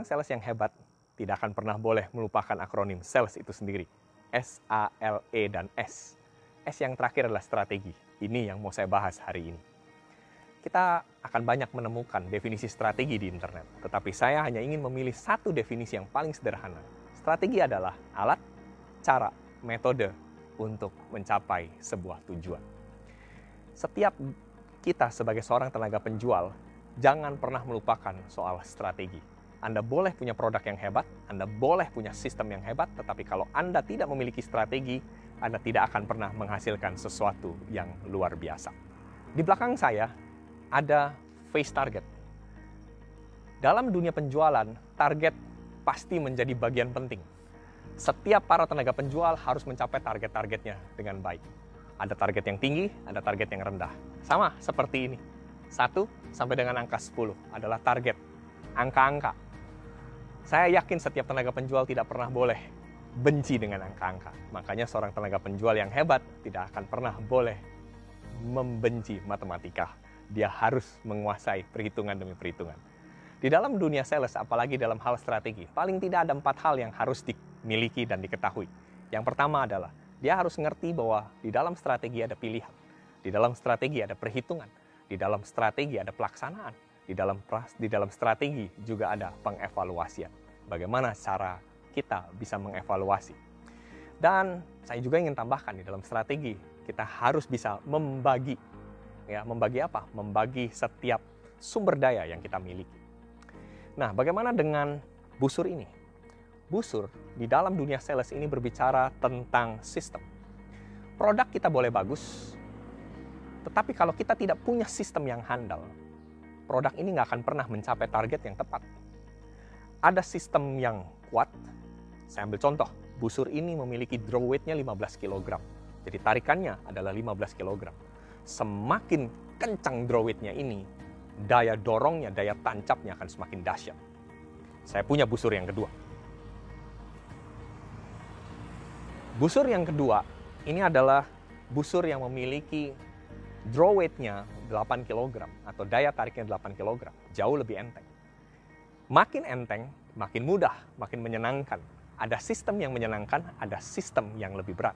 Seorang sales yang hebat tidak akan pernah boleh melupakan akronim sales itu sendiri. S, A, L, E, dan S. S yang terakhir adalah strategi. Ini yang mau saya bahas hari ini. Kita akan banyak menemukan definisi strategi di internet, tetapi saya hanya ingin memilih satu definisi yang paling sederhana. Strategi adalah alat, cara, metode untuk mencapai sebuah tujuan. Setiap kita sebagai seorang tenaga penjual, jangan pernah melupakan soal strategi. Anda boleh punya produk yang hebat, Anda boleh punya sistem yang hebat, tetapi kalau Anda tidak memiliki strategi, Anda tidak akan pernah menghasilkan sesuatu yang luar biasa. Di belakang saya ada face target. Dalam dunia penjualan, target pasti menjadi bagian penting. Setiap para tenaga penjual harus mencapai target-targetnya dengan baik. Ada target yang tinggi, ada target yang rendah. Sama seperti ini. 1 sampai dengan angka 10 adalah target. Angka-angka. Saya yakin setiap tenaga penjual tidak pernah boleh benci dengan angka-angka. Makanya seorang tenaga penjual yang hebat tidak akan pernah boleh membenci matematika dia harus menguasai perhitungan demi perhitungan. Di dalam dunia sales, apalagi dalam hal strategi, paling tidak ada empat hal yang harus dimiliki dan diketahui. Yang pertama adalah dia harus mengerti bahwa di dalam strategi ada pilihan, di dalam strategi ada perhitungan, di dalam strategi ada pelaksanaan, di dalam di dalam strategi juga ada pengevaluasian. Bagaimana cara kita bisa mengevaluasi? Dan saya juga ingin tambahkan di dalam strategi kita harus bisa membagi ya membagi apa? Membagi setiap sumber daya yang kita miliki. Nah, bagaimana dengan busur ini? Busur di dalam dunia sales ini berbicara tentang sistem. Produk kita boleh bagus, tetapi kalau kita tidak punya sistem yang handal, produk ini nggak akan pernah mencapai target yang tepat. Ada sistem yang kuat, saya ambil contoh, busur ini memiliki draw weight-nya 15 kg. Jadi tarikannya adalah 15 kg semakin kencang drawitnya ini, daya dorongnya, daya tancapnya akan semakin dahsyat. Saya punya busur yang kedua. Busur yang kedua, ini adalah busur yang memiliki draw weight-nya 8 kg atau daya tariknya 8 kg, jauh lebih enteng. Makin enteng, makin mudah, makin menyenangkan. Ada sistem yang menyenangkan, ada sistem yang lebih berat.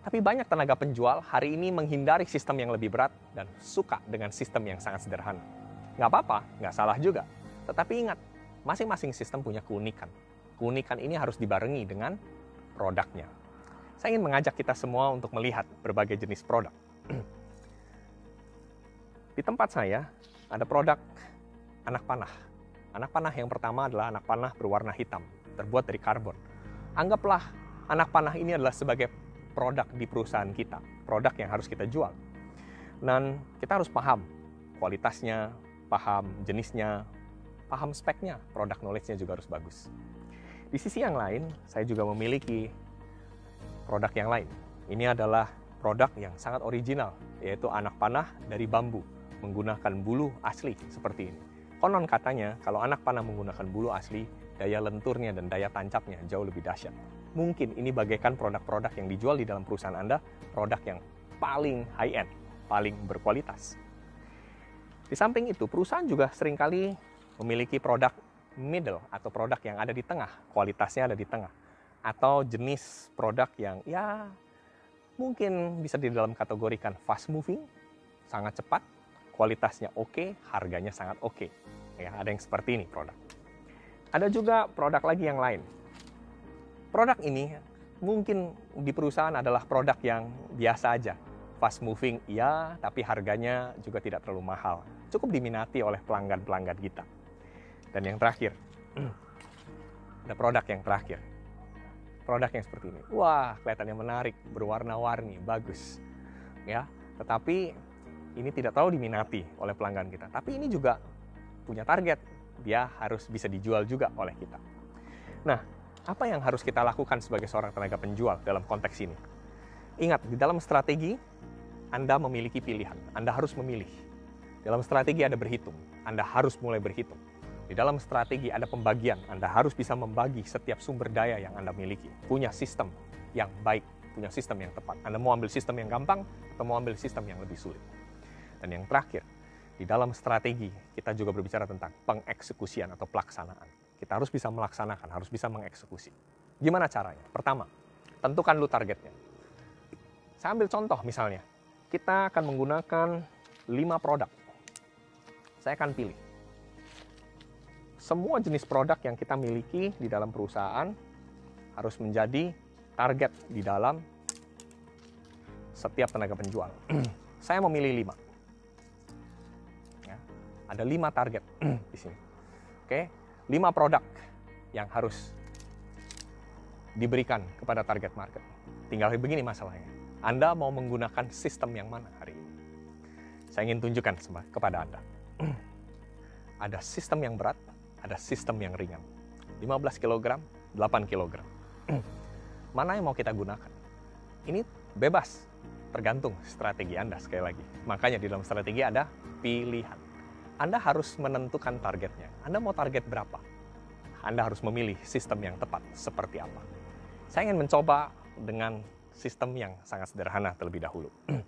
Tapi banyak tenaga penjual hari ini menghindari sistem yang lebih berat dan suka dengan sistem yang sangat sederhana. Nggak apa-apa, nggak salah juga. Tetapi ingat, masing-masing sistem punya keunikan. Keunikan ini harus dibarengi dengan produknya. Saya ingin mengajak kita semua untuk melihat berbagai jenis produk. Di tempat saya ada produk anak panah. Anak panah yang pertama adalah anak panah berwarna hitam, terbuat dari karbon. Anggaplah anak panah ini adalah sebagai produk di perusahaan kita, produk yang harus kita jual. Dan kita harus paham kualitasnya, paham jenisnya, paham speknya, produk knowledge-nya juga harus bagus. Di sisi yang lain, saya juga memiliki produk yang lain. Ini adalah produk yang sangat original, yaitu anak panah dari bambu, menggunakan bulu asli seperti ini. Konon katanya, kalau anak panah menggunakan bulu asli, daya lenturnya dan daya tancapnya jauh lebih dahsyat mungkin ini bagaikan produk-produk yang dijual di dalam perusahaan Anda, produk yang paling high-end, paling berkualitas. Di samping itu, perusahaan juga sering kali memiliki produk middle atau produk yang ada di tengah, kualitasnya ada di tengah. Atau jenis produk yang ya mungkin bisa di dalam kategorikan fast moving, sangat cepat, kualitasnya oke, harganya sangat oke. Ya, ada yang seperti ini produk. Ada juga produk lagi yang lain, Produk ini mungkin di perusahaan adalah produk yang biasa aja. Fast moving, iya, tapi harganya juga tidak terlalu mahal. Cukup diminati oleh pelanggan-pelanggan kita. Dan yang terakhir, ada produk yang terakhir. Produk yang seperti ini. Wah, kelihatannya menarik, berwarna-warni, bagus. Ya, tetapi ini tidak terlalu diminati oleh pelanggan kita. Tapi ini juga punya target. Dia harus bisa dijual juga oleh kita. Nah, apa yang harus kita lakukan sebagai seorang tenaga penjual dalam konteks ini? Ingat, di dalam strategi, Anda memiliki pilihan. Anda harus memilih. Dalam strategi ada berhitung. Anda harus mulai berhitung. Di dalam strategi ada pembagian. Anda harus bisa membagi setiap sumber daya yang Anda miliki. Punya sistem yang baik, punya sistem yang tepat. Anda mau ambil sistem yang gampang atau mau ambil sistem yang lebih sulit. Dan yang terakhir, di dalam strategi kita juga berbicara tentang pengeksekusian atau pelaksanaan Kita harus bisa melaksanakan, harus bisa mengeksekusi. Gimana caranya? Pertama, tentukan dulu targetnya. Saya ambil contoh misalnya, kita akan menggunakan 5 produk. Saya akan pilih. Semua jenis produk yang kita miliki di dalam perusahaan harus menjadi target di dalam setiap tenaga penjual. Saya memilih 5. Ada 5 target di sini. Oke, 5 produk yang harus diberikan kepada target market. Tinggal begini masalahnya. Anda mau menggunakan sistem yang mana hari ini? Saya ingin tunjukkan kepada Anda. ada sistem yang berat, ada sistem yang ringan. 15 kg, 8 kg. mana yang mau kita gunakan? Ini bebas, tergantung strategi Anda sekali lagi. Makanya di dalam strategi ada pilihan. Anda harus menentukan targetnya. Anda mau target berapa? Anda harus memilih sistem yang tepat seperti apa. Saya ingin mencoba dengan sistem yang sangat sederhana terlebih dahulu.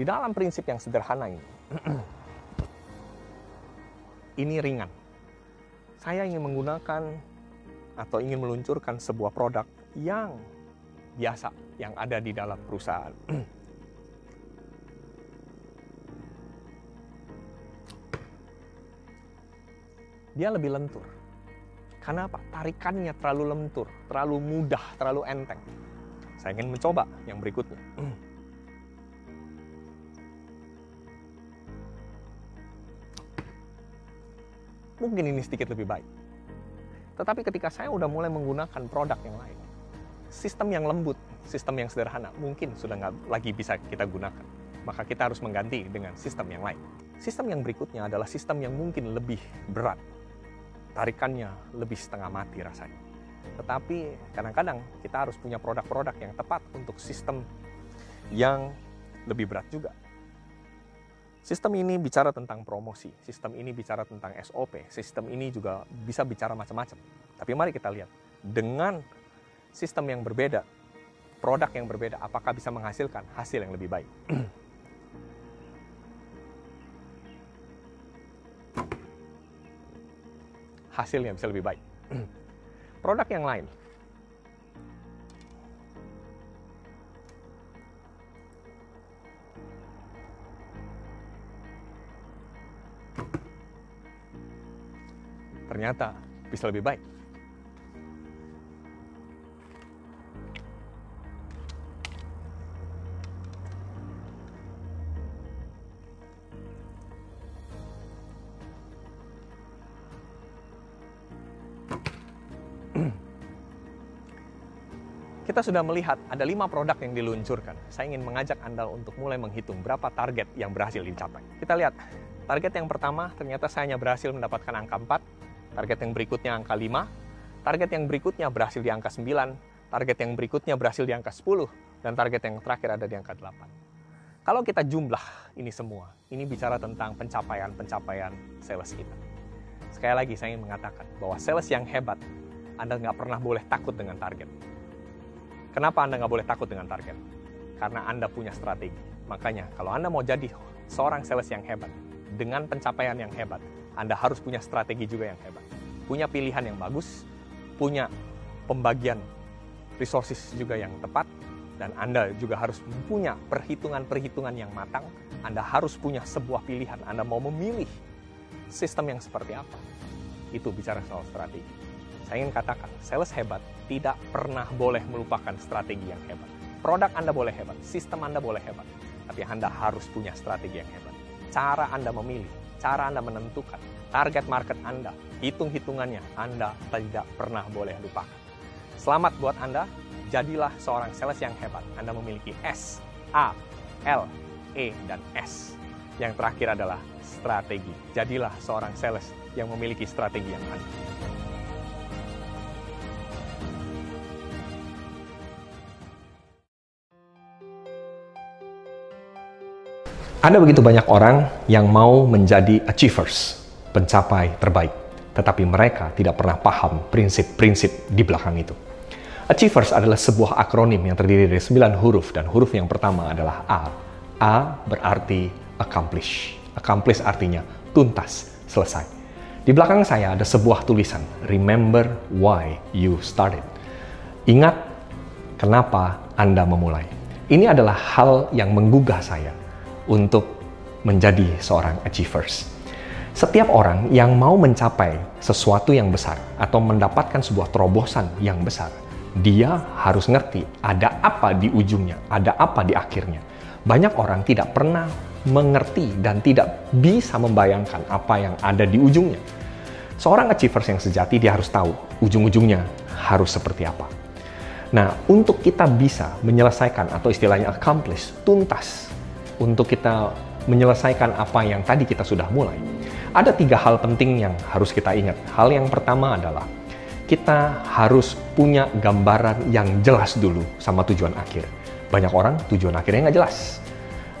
Di dalam prinsip yang sederhana ini, ini ringan. Saya ingin menggunakan atau ingin meluncurkan sebuah produk yang biasa yang ada di dalam perusahaan. dia lebih lentur. Karena apa? Tarikannya terlalu lentur, terlalu mudah, terlalu enteng. Saya ingin mencoba yang berikutnya. Mungkin ini sedikit lebih baik. Tetapi ketika saya udah mulai menggunakan produk yang lain, sistem yang lembut, sistem yang sederhana, mungkin sudah nggak lagi bisa kita gunakan. Maka kita harus mengganti dengan sistem yang lain. Sistem yang berikutnya adalah sistem yang mungkin lebih berat, tarikannya lebih setengah mati rasanya. Tetapi kadang-kadang kita harus punya produk-produk yang tepat untuk sistem yang lebih berat juga. Sistem ini bicara tentang promosi, sistem ini bicara tentang SOP, sistem ini juga bisa bicara macam-macam. Tapi mari kita lihat, dengan sistem yang berbeda, produk yang berbeda, apakah bisa menghasilkan hasil yang lebih baik? hasilnya bisa lebih baik. Produk yang lain. Ternyata bisa lebih baik. Kita sudah melihat ada lima produk yang diluncurkan. Saya ingin mengajak Anda untuk mulai menghitung berapa target yang berhasil dicapai. Kita lihat, target yang pertama ternyata saya hanya berhasil mendapatkan angka 4, target yang berikutnya angka 5, target yang berikutnya berhasil di angka 9, target yang berikutnya berhasil di angka 10, dan target yang terakhir ada di angka 8. Kalau kita jumlah ini semua, ini bicara tentang pencapaian-pencapaian sales kita. Sekali lagi saya ingin mengatakan bahwa sales yang hebat, Anda nggak pernah boleh takut dengan target Kenapa Anda nggak boleh takut dengan target? Karena Anda punya strategi. Makanya, kalau Anda mau jadi seorang sales yang hebat, dengan pencapaian yang hebat, Anda harus punya strategi juga yang hebat. Punya pilihan yang bagus, punya pembagian resources juga yang tepat, dan Anda juga harus punya perhitungan-perhitungan yang matang. Anda harus punya sebuah pilihan. Anda mau memilih sistem yang seperti apa. Itu bicara soal strategi. Saya ingin katakan, sales hebat tidak pernah boleh melupakan strategi yang hebat. Produk Anda boleh hebat, sistem Anda boleh hebat, tapi Anda harus punya strategi yang hebat. Cara Anda memilih, cara Anda menentukan, target market Anda, hitung-hitungannya Anda tidak pernah boleh lupakan. Selamat buat Anda, jadilah seorang sales yang hebat. Anda memiliki S, A, L, E, dan S. Yang terakhir adalah strategi. Jadilah seorang sales yang memiliki strategi yang mantap. Ada begitu banyak orang yang mau menjadi achievers, pencapai terbaik, tetapi mereka tidak pernah paham prinsip-prinsip di belakang itu. Achievers adalah sebuah akronim yang terdiri dari sembilan huruf dan huruf yang pertama adalah A. A berarti accomplish. Accomplish artinya tuntas, selesai. Di belakang saya ada sebuah tulisan, Remember why you started. Ingat kenapa Anda memulai. Ini adalah hal yang menggugah saya untuk menjadi seorang achievers. Setiap orang yang mau mencapai sesuatu yang besar atau mendapatkan sebuah terobosan yang besar, dia harus ngerti ada apa di ujungnya, ada apa di akhirnya. Banyak orang tidak pernah mengerti dan tidak bisa membayangkan apa yang ada di ujungnya. Seorang achievers yang sejati dia harus tahu ujung-ujungnya harus seperti apa. Nah, untuk kita bisa menyelesaikan atau istilahnya accomplish, tuntas, untuk kita menyelesaikan apa yang tadi kita sudah mulai, ada tiga hal penting yang harus kita ingat. Hal yang pertama adalah kita harus punya gambaran yang jelas dulu sama tujuan akhir. Banyak orang tujuan akhirnya nggak jelas.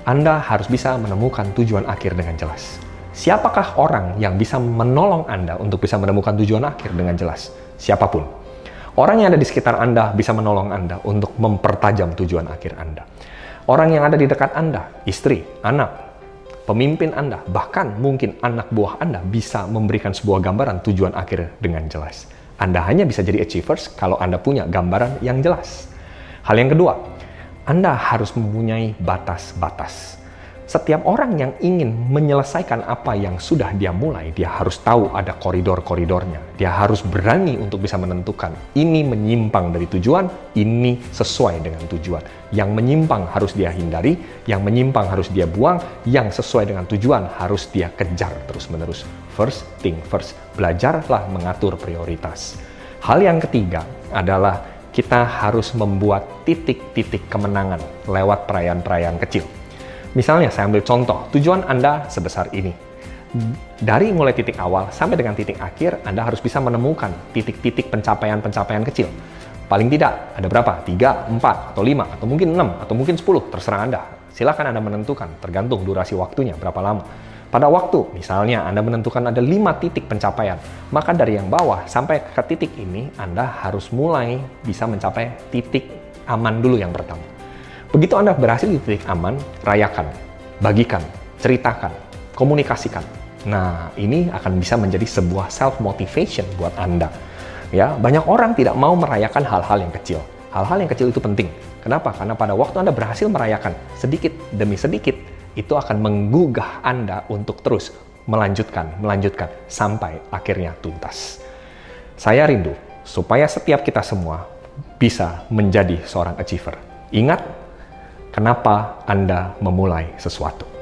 Anda harus bisa menemukan tujuan akhir dengan jelas. Siapakah orang yang bisa menolong Anda untuk bisa menemukan tujuan akhir dengan jelas? Siapa pun. Orang yang ada di sekitar Anda bisa menolong Anda untuk mempertajam tujuan akhir Anda. Orang yang ada di dekat Anda, istri, anak, pemimpin Anda, bahkan mungkin anak buah Anda bisa memberikan sebuah gambaran tujuan akhir dengan jelas. Anda hanya bisa jadi achievers kalau Anda punya gambaran yang jelas. Hal yang kedua, anda harus mempunyai batas-batas. Setiap orang yang ingin menyelesaikan apa yang sudah dia mulai, dia harus tahu ada koridor-koridornya. Dia harus berani untuk bisa menentukan ini menyimpang dari tujuan, ini sesuai dengan tujuan. Yang menyimpang harus dia hindari, yang menyimpang harus dia buang, yang sesuai dengan tujuan harus dia kejar terus-menerus. First thing first, belajarlah mengatur prioritas. Hal yang ketiga adalah kita harus membuat titik-titik kemenangan lewat perayaan-perayaan kecil. Misalnya, saya ambil contoh, tujuan Anda sebesar ini. Dari mulai titik awal sampai dengan titik akhir, Anda harus bisa menemukan titik-titik pencapaian-pencapaian kecil. Paling tidak, ada berapa? 3, 4, atau 5, atau mungkin 6, atau mungkin 10, terserah Anda. Silakan Anda menentukan, tergantung durasi waktunya, berapa lama. Pada waktu, misalnya Anda menentukan ada lima titik pencapaian, maka dari yang bawah sampai ke titik ini, Anda harus mulai bisa mencapai titik aman dulu yang pertama. Begitu Anda berhasil di titik aman, rayakan, bagikan, ceritakan, komunikasikan. Nah, ini akan bisa menjadi sebuah self-motivation buat Anda. Ya, banyak orang tidak mau merayakan hal-hal yang kecil. Hal-hal yang kecil itu penting. Kenapa? Karena pada waktu Anda berhasil merayakan sedikit demi sedikit, itu akan menggugah Anda untuk terus melanjutkan, melanjutkan sampai akhirnya tuntas. Saya rindu supaya setiap kita semua bisa menjadi seorang achiever. Ingat kenapa Anda memulai sesuatu.